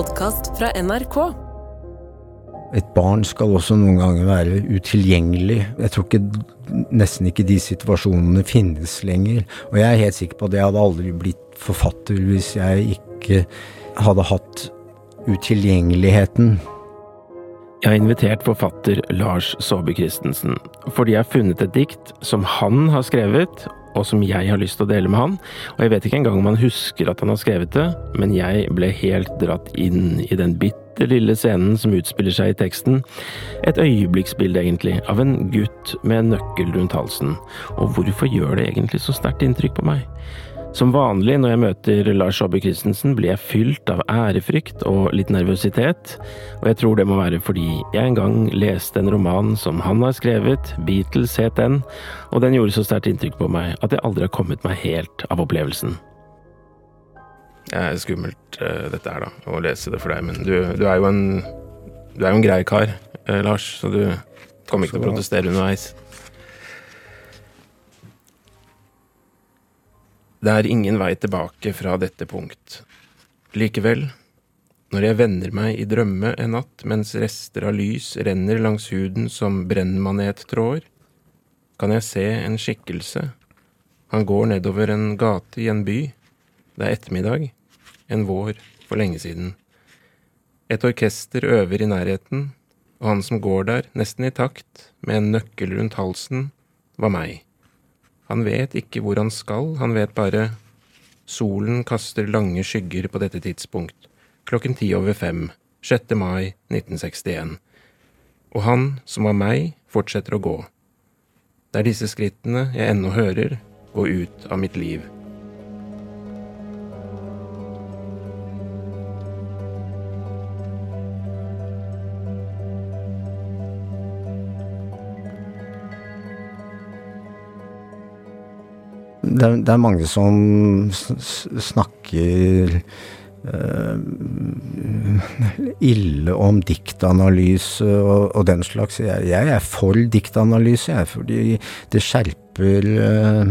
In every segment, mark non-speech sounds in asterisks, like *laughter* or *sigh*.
podkast fra NRK. Et barn skal også noen ganger være utilgjengelig. Jeg tror ikke, nesten ikke de situasjonene finnes lenger. Og jeg er helt sikker på at jeg hadde aldri blitt forfatter hvis jeg ikke hadde hatt utilgjengeligheten. Jeg har invitert forfatter Lars Saabye Christensen fordi jeg har funnet et dikt som han har skrevet, og som jeg har lyst til å dele med han. Og jeg vet ikke engang om han husker at han har skrevet det, men jeg ble helt dratt inn i den bitte lille scenen som utspiller seg i teksten. Et øyeblikksbilde, egentlig, av en gutt med en nøkkel rundt halsen. Og hvorfor gjør det egentlig så sterkt inntrykk på meg? Som vanlig når jeg møter Lars Saabye Christensen, blir jeg fylt av ærefrykt og litt nervøsitet, og jeg tror det må være fordi jeg en gang leste en roman som han har skrevet, Beatles het den, og den gjorde så sterkt inntrykk på meg at jeg aldri har kommet meg helt av opplevelsen. Det er skummelt uh, dette her, da, å lese det for deg, men du, du er jo en du er jo en grei kar, uh, Lars, så du kommer ikke til å protestere underveis. Det er ingen vei tilbake fra dette punkt. Likevel, når jeg vender meg i drømme en natt mens rester av lys renner langs huden som brennmanettråder, kan jeg se en skikkelse. Han går nedover en gate i en by. Det er ettermiddag, en vår for lenge siden. Et orkester øver i nærheten, og han som går der, nesten i takt, med en nøkkel rundt halsen, var meg. Han vet ikke hvor han skal, han vet bare solen kaster lange skygger på dette tidspunkt, klokken ti over fem, 6. mai 1961. Og han, som var meg, fortsetter å gå. Det er disse skrittene jeg ennå hører gå ut av mitt liv. Det, er, det er mange som snakker uh, ille om diktanalyse og, og, den slags. Jeg, jeg, er for diktanalyse, jeg, fordi det skjerper uh,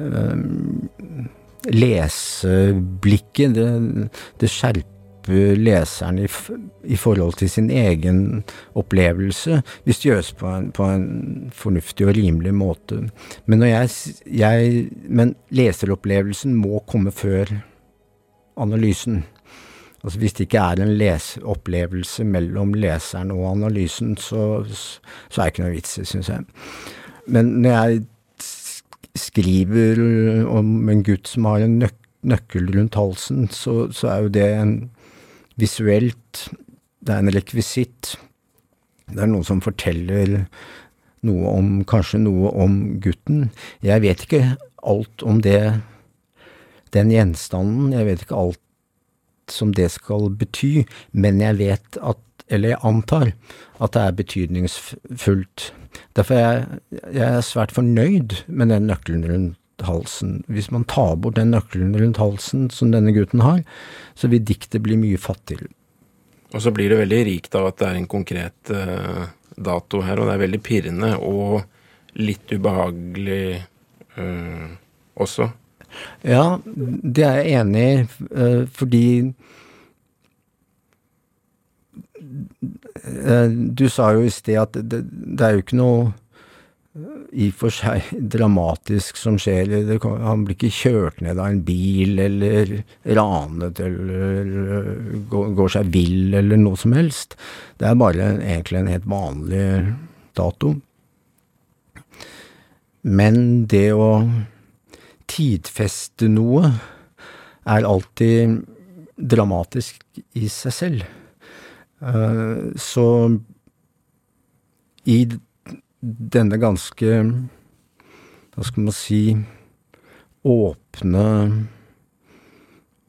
uh, leseblikket. Det, det skjerper leseren i, i, forhold til sin egen opplevelse, hvis det gjøres på en, på en fornuftig og rimelig måte. Men, jeg, jeg, men leseropplevelsen må komme før analysen. Altså Hvis det ikke er en leseopplevelse mellom leseren og analysen, så, så er det ikke noe vits i, syns jeg. Men når jeg skriver om en gutt som har en nøk nøkkel rundt halsen, så, så er jo det en visuelt. Det er en rekvisitt. Det er noe som forteller noe om, kanskje noe om gutten. Jeg vet ikke alt om det, den gjenstanden, jeg vet ikke alt som det skal bety, men jeg vet at, eller jeg antar, at det er betydningsfullt. Derfor er jeg, jeg er svært fornøyd med den nøkkelen rundt halsen. Hvis man tar bort den nøkkelen rundt halsen som denne gutten har, så vil diktet bli mye fattigere. Og så blir det veldig rikt av at det er en konkret uh, dato her, og det er veldig pirrende og litt ubehagelig uh, også. Ja, det er jeg enig i, uh, fordi Du sa jo i sted at det, det er jo ikke noe i og for seg dramatisk som skjer. Han blir ikke kjørt ned av en bil eller ranet eller går seg vill eller noe som helst. Det er bare egentlig en helt vanlig dato. Men det å tidfeste noe er alltid dramatisk i seg selv. Eh, så i denne ganske Hva skal man si åpne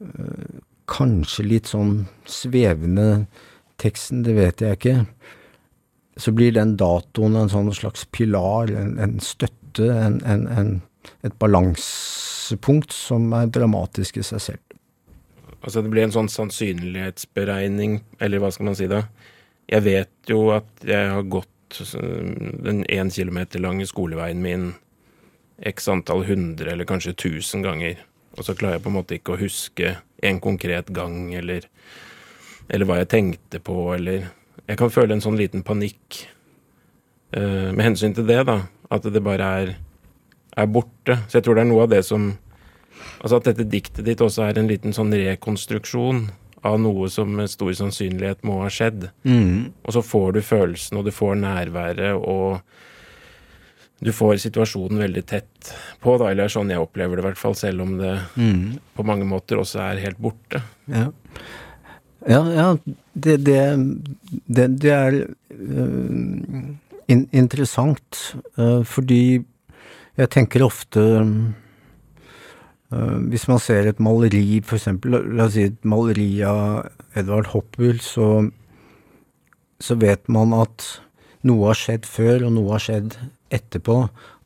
øh, Kanskje litt sånn svevende teksten, det vet jeg ikke. Så blir den datoen en sånn slags pilar, en, en støtte, en, en, et balansepunkt som er dramatisk i seg selv. Altså det blir en sånn sannsynlighetsberegning, eller hva skal man si da? Jeg vet jo at jeg har gått den én kilometer lange skoleveien min x antall hundre eller kanskje tusen ganger. Og så klarer jeg på en måte ikke å huske en konkret gang eller eller hva jeg tenkte på, eller Jeg kan føle en sånn liten panikk uh, med hensyn til det, da. At det bare er, er borte. Så jeg tror det er noe av det som Altså at dette diktet ditt også er en liten sånn rekonstruksjon av noe som med stor sannsynlighet må ha skjedd. Mm. Og så får du følelsen, og du får nærværet, og du får situasjonen veldig tett på, da, eller sånn jeg opplever det i hvert fall, selv om det Mm. på mange måter også er helt borte. Ja. Ja, ja det, det, det, det er uh, in, interessant, uh, fordi jeg tenker ofte øh, Hvis man ser et maleri, la, la oss si et maleri av Edvard Hoppel, så, så vet man at noe har skjedd før, og noe har skjedd etterpå,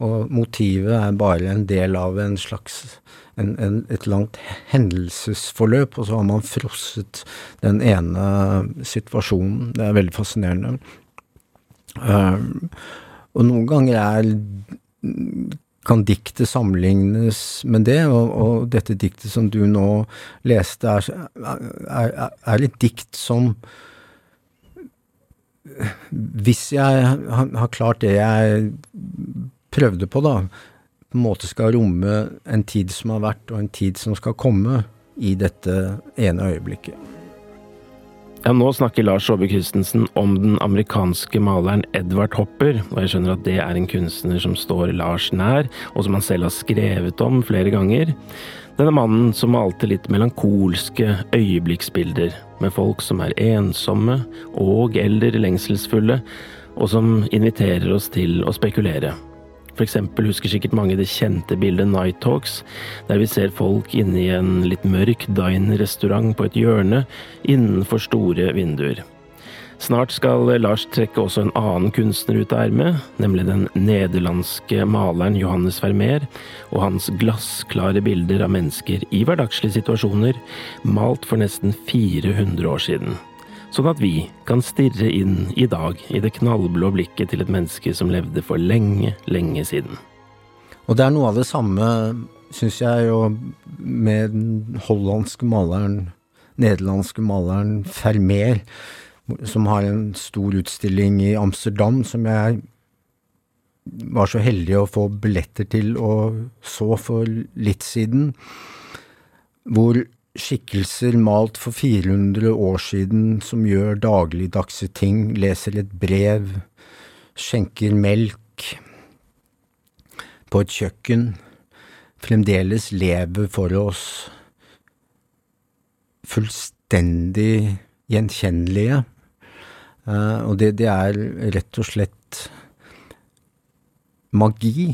og motivet er bare en del av en slags en, en, et langt hendelsesforløp, og så har man frosset den ene situasjonen. Det er veldig fascinerende. Um, og noen ganger er kan diktet sammenlignes med det, og, og, dette diktet som du nå leste, er, er, er et dikt som Hvis jeg har, klart det jeg prøvde på, da, på en måte skal romme en tid som har vært, og en tid som skal komme, i dette ene øyeblikket. Ja, nå snakker Lars Saabye Christensen om den amerikanske maleren Edvard Hopper, og jeg skjønner at det er en kunstner som står Lars nær, og som han selv har skrevet om flere ganger. Denne mannen som malte litt melankolske øyeblikksbilder, med folk som er ensomme og eller lengselsfulle, og som inviterer oss til å spekulere. Eksempel husker sikkert mange det kjente bildet Night Talks, der vi ser folk inne i en litt mørk dine-restaurant på et hjørne innenfor store vinduer. Snart skal Lars trekke også en annen kunstner ut av ermet, nemlig den nederlandske maleren Johannes Vermeer, og hans glassklare bilder av mennesker i hverdagslige situasjoner, malt for nesten 400 år siden sånn at vi kan stirre inn i dag i det knallblå blikket til et menneske som levde for lenge, lenge siden. Og det er noe av det samme, syns jeg, jo med den hollandske maleren, nederlandske maleren Vermeer, som har en stor utstilling i Amsterdam som jeg var så heldig å få billetter til og så for litt siden, hvor skikkelser malt for 400 år siden som gjør dagligdagse ting, leser et brev, skjenker melk på et kjøkken, fremdeles lever for oss fullstendig gjenkjennelige. Uh, og det, det, er rett og slett magi.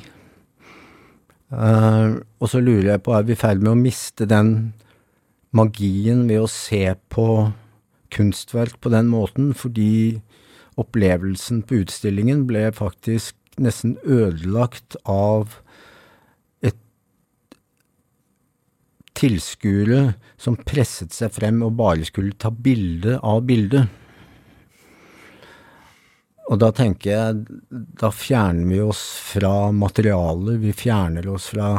Uh, og så lurer jeg på, er vi i ferd med å miste den magien ved å se på kunstverk på den måten, fordi opplevelsen på utstillingen ble faktisk nesten ødelagt av et tilskuere som presset seg frem og bare skulle ta bilde av bildet. Og da tenker jeg, da fjerner vi oss fra materialet, vi fjerner oss fra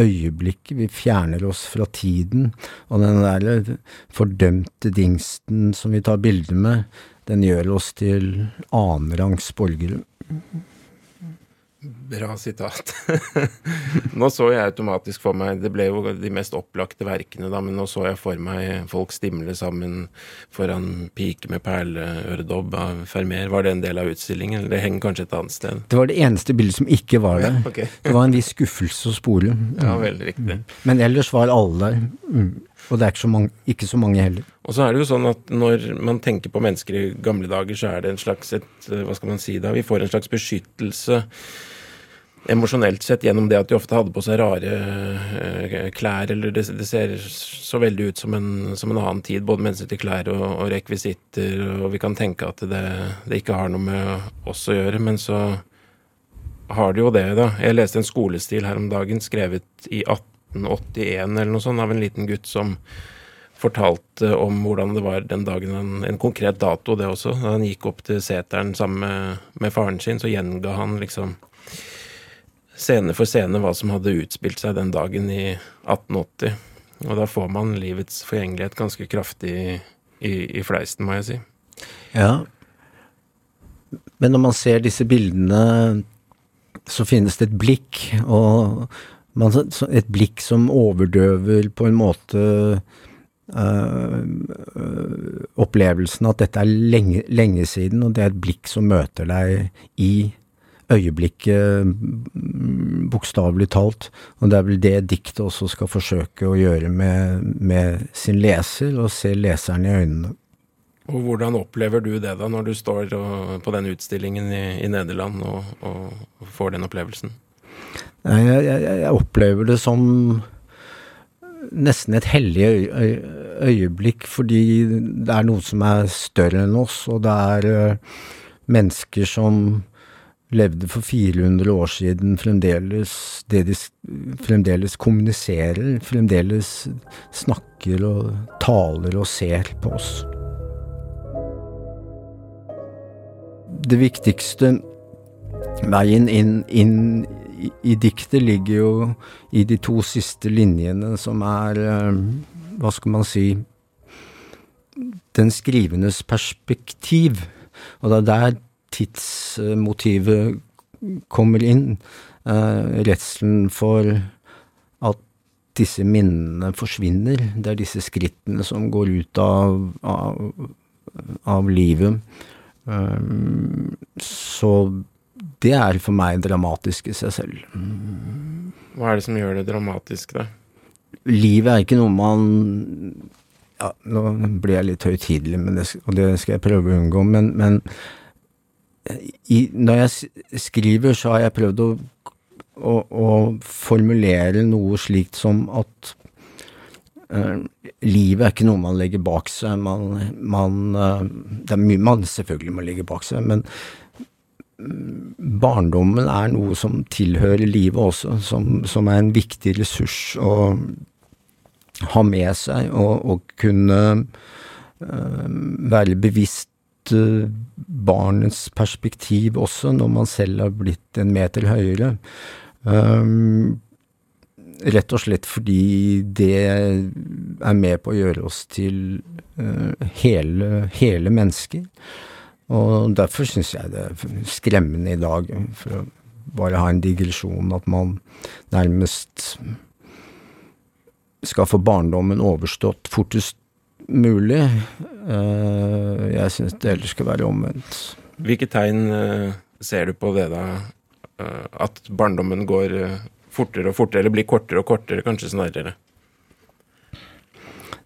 øyeblikket, vi fjerner oss fra tiden, og den der fordømte dingsten som vi tar bilder med, den gjør oss til annenrangs borgere. Bra sitat. *laughs* nå så jeg automatisk for meg Det ble jo de mest opplagte verkene, da, men nå så jeg for meg folk stimle sammen foran Pike med perleøredobb av Fermer. Var det en del av utstillingen, eller det henger kanskje et annet sted? Det var det eneste bildet som ikke var der. Ja, *laughs* okay. det var en viss skuffelse å spore. Ja, veldig riktig. Men ellers var alle der. Mm. Og det er ikke så, mange, ikke så mange heller. Og så er det jo sånn at når man tenker på mennesker i gamle dager, så er det en slags et, hva skal man si da, vi får en slags beskyttelse emosjonelt sett gjennom det at de ofte hadde på seg rare uh, klær, eller det, det, ser så veldig ut som en, som en annen tid, både hensyn til klær og, og, rekvisitter, og vi kan tenke at det, det, ikke har noe med oss å gjøre, men så har det jo det, da. Jeg leste en skolestil her om dagen, skrevet i 1881 eller noe sånt, av en liten gutt som fortalte om hvordan det var den dagen han En konkret dato, det også. Da han gikk opp til seteren sammen med, med faren sin, så gjenga han liksom scene for scene hva som hadde utspilt seg den dagen i 1880. Og da får man livets forgjengelighet ganske kraftig i, i fleisen, må jeg si. Ja. Men når man ser disse bildene, så finnes det et blikk, og man, et blikk som overdøver på en måte øh, opplevelsen at dette er lenge, lenge, siden, og det er et blikk som møter deg i øyeblikket, bokstavelig talt. Og det er vel det diktet også skal forsøke å gjøre med, med sin leser, og se leseren i øynene. Og hvordan opplever du det da, når du står på den utstillingen i, i Nederland og, og, får den opplevelsen? Jeg, jeg, jeg, opplever det som nesten et hellig øy, øyeblikk, fordi det er noe som er større enn oss, og det er uh, mennesker som levde for 400 år siden, fremdeles det de fremdeles kommuniserer, fremdeles snakker og taler og ser på oss. det viktigste veien inn, inn i, i, diktet ligger jo i de to siste linjene, som er eh, Hva skal man si Den skrivendes perspektiv. Og det er der tidsmotivet kommer inn. Uh, redselen for at disse minnene forsvinner. Det er disse skrittene som går ut av, av, av livet. Um, så det er for meg dramatisk i seg selv. Hva er det som gjør det dramatisk, da? Livet er ikke noe man ja, Nå blir jeg litt høytidelig, og det skal jeg prøve å unngå, men, men i, når jeg skriver, så har jeg prøvd å, å, å formulere noe slikt som at Uh, livet er ikke noe man legger bak seg. Man, man, uh, det er mye man selvfølgelig må legge bak seg, men mm, barndommen er noe som tilhører livet også, som, som er en viktig ressurs å ha med seg og, og kunne uh, være bevisst barnets perspektiv også, når man selv har blitt en meter høyere. Um, Rett og slett fordi det er med på å gjøre oss til uh, hele, hele, mennesker. Og derfor syns jeg det er skremmende i dag, for å bare ha en digresjon, at man nærmest skal få barndommen overstått fortest mulig. Uh, jeg syns det heller skal være omvendt. Hvilke tegn uh, ser du på det, da? At barndommen går fortere og fortere, eller blir kortere og kortere, kanskje snarere?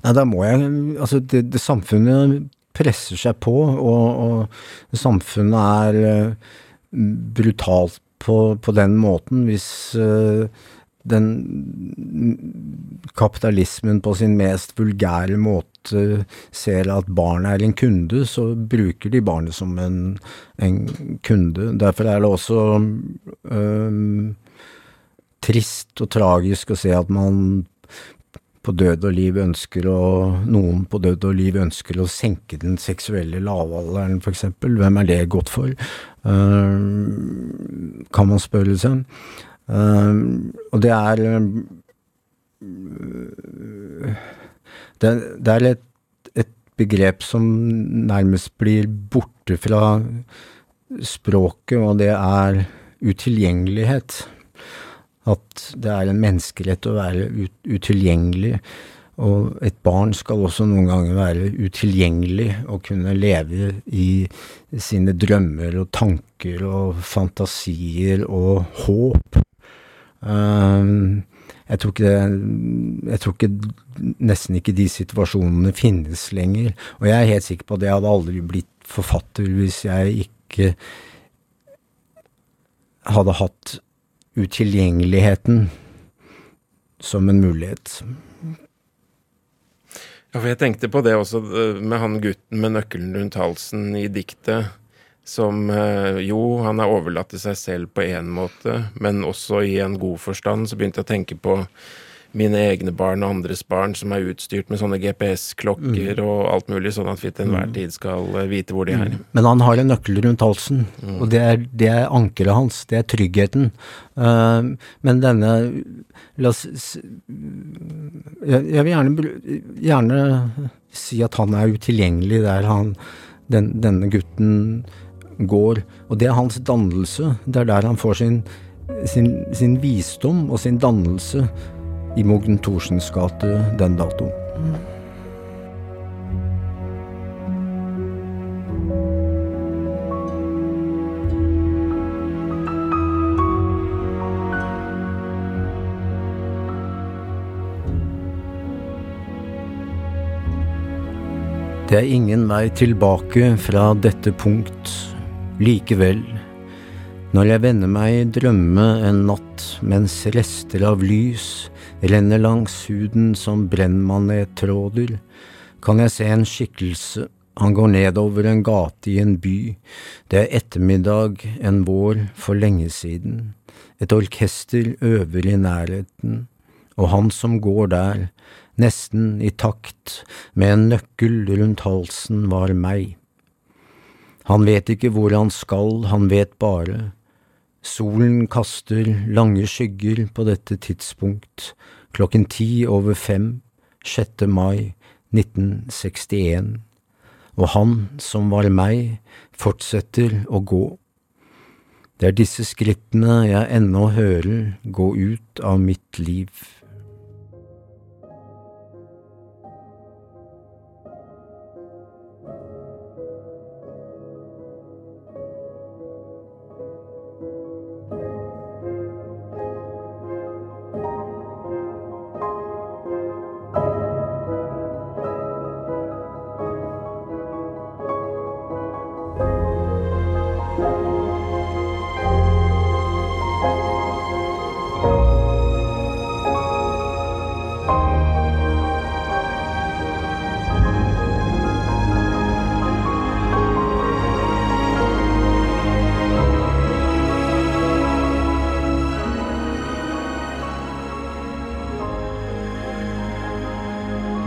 Nei, da må jeg Altså, det, det samfunnet presser seg på, og, og samfunnet er brutalt på, på, den måten. Hvis den kapitalismen på sin mest vulgære måte ser at barnet er en kunde, så bruker de barnet som en, en kunde. Derfor er det også um, trist og tragisk å se at man på død og liv ønsker å Noen på død og liv ønsker å senke den seksuelle lavalderen, eksempel. Hvem er det godt for? Uh, kan man spørre seg. Uh, og det er uh, det, det, er et, et, begrep som nærmest blir borte fra språket, og det er utilgjengelighet at det er en menneskerett å være ut, utilgjengelig. Og et barn skal også noen ganger være utilgjengelig og kunne leve i sine drømmer og tanker og fantasier og håp. Um, jeg tror, ikke, jeg tror ikke nesten ikke de situasjonene finnes lenger. Og jeg er helt sikker på at jeg hadde aldri blitt forfatter hvis jeg ikke hadde hatt utilgjengeligheten som en mulighet. Ja, for jeg tenkte på det også eh, med han gutten med nøkkelen rundt halsen i diktet. Som eh, jo, han er overlatt til seg selv på én måte, men også i en god forstand. Så begynte jeg å tenke på mine egne barn og andres barn som er utstyrt med sånne GPS-klokker mm. og alt mulig, sånn at vi til enhver mm. tid skal eh, vite hvor de er. Mm. Men han har en nøkkel rundt halsen, mm. og det er, det er, ankeret hans, det er tryggheten. Uh, men denne La oss jeg, jeg vil gjerne, gjerne, si at han er utilgjengelig der han, den, denne gutten går. Og det er hans dannelse. Det er der han får sin, sin, sin visdom og sin dannelse i Mogn Thorsens gate den datoen. Det er ingen vei tilbake fra dette punkt. Likevel, når jeg vender meg i drømme en natt mens rester av lys renner langs huden som brennmanettråder, kan jeg se en skikkelse, han går nedover en gate i en by, det er ettermiddag en vår for lenge siden, et orkester øver i nærheten, og han som går der, nesten i takt, med en nøkkel rundt halsen, var meg. Han vet ikke hvor han skal, han vet bare. Solen kaster lange skygger på dette tidspunkt, klokken ti over fem, 6. mai 1961, og han som var meg, fortsetter å gå. Det er disse skrittene jeg ennå hører gå ut av mitt liv.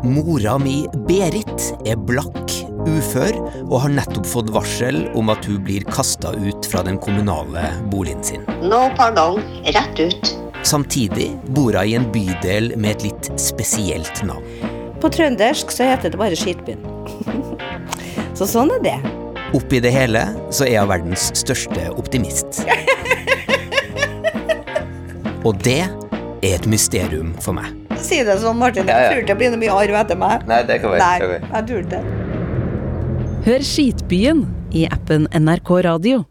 Mora mi, Berit, er blakk, ufør og har nettopp fått varsel om at hun blir kasta ut fra den kommunale boligen sin. No pardon, rett ut. Samtidig bor hun i en bydel med et litt spesielt navn. På trøndersk så heter det bare Skitbyen. *laughs* så sånn er det. Oppi det hele så er hun verdens største optimist. *laughs* Og det er et mysterium for meg si det sånn, Martin. Jeg tror ikke det blir noe mye arv etter meg. Nei, det kan være. Nei, jeg tror ikke det. Hør Skitbyen i appen NRK Radio.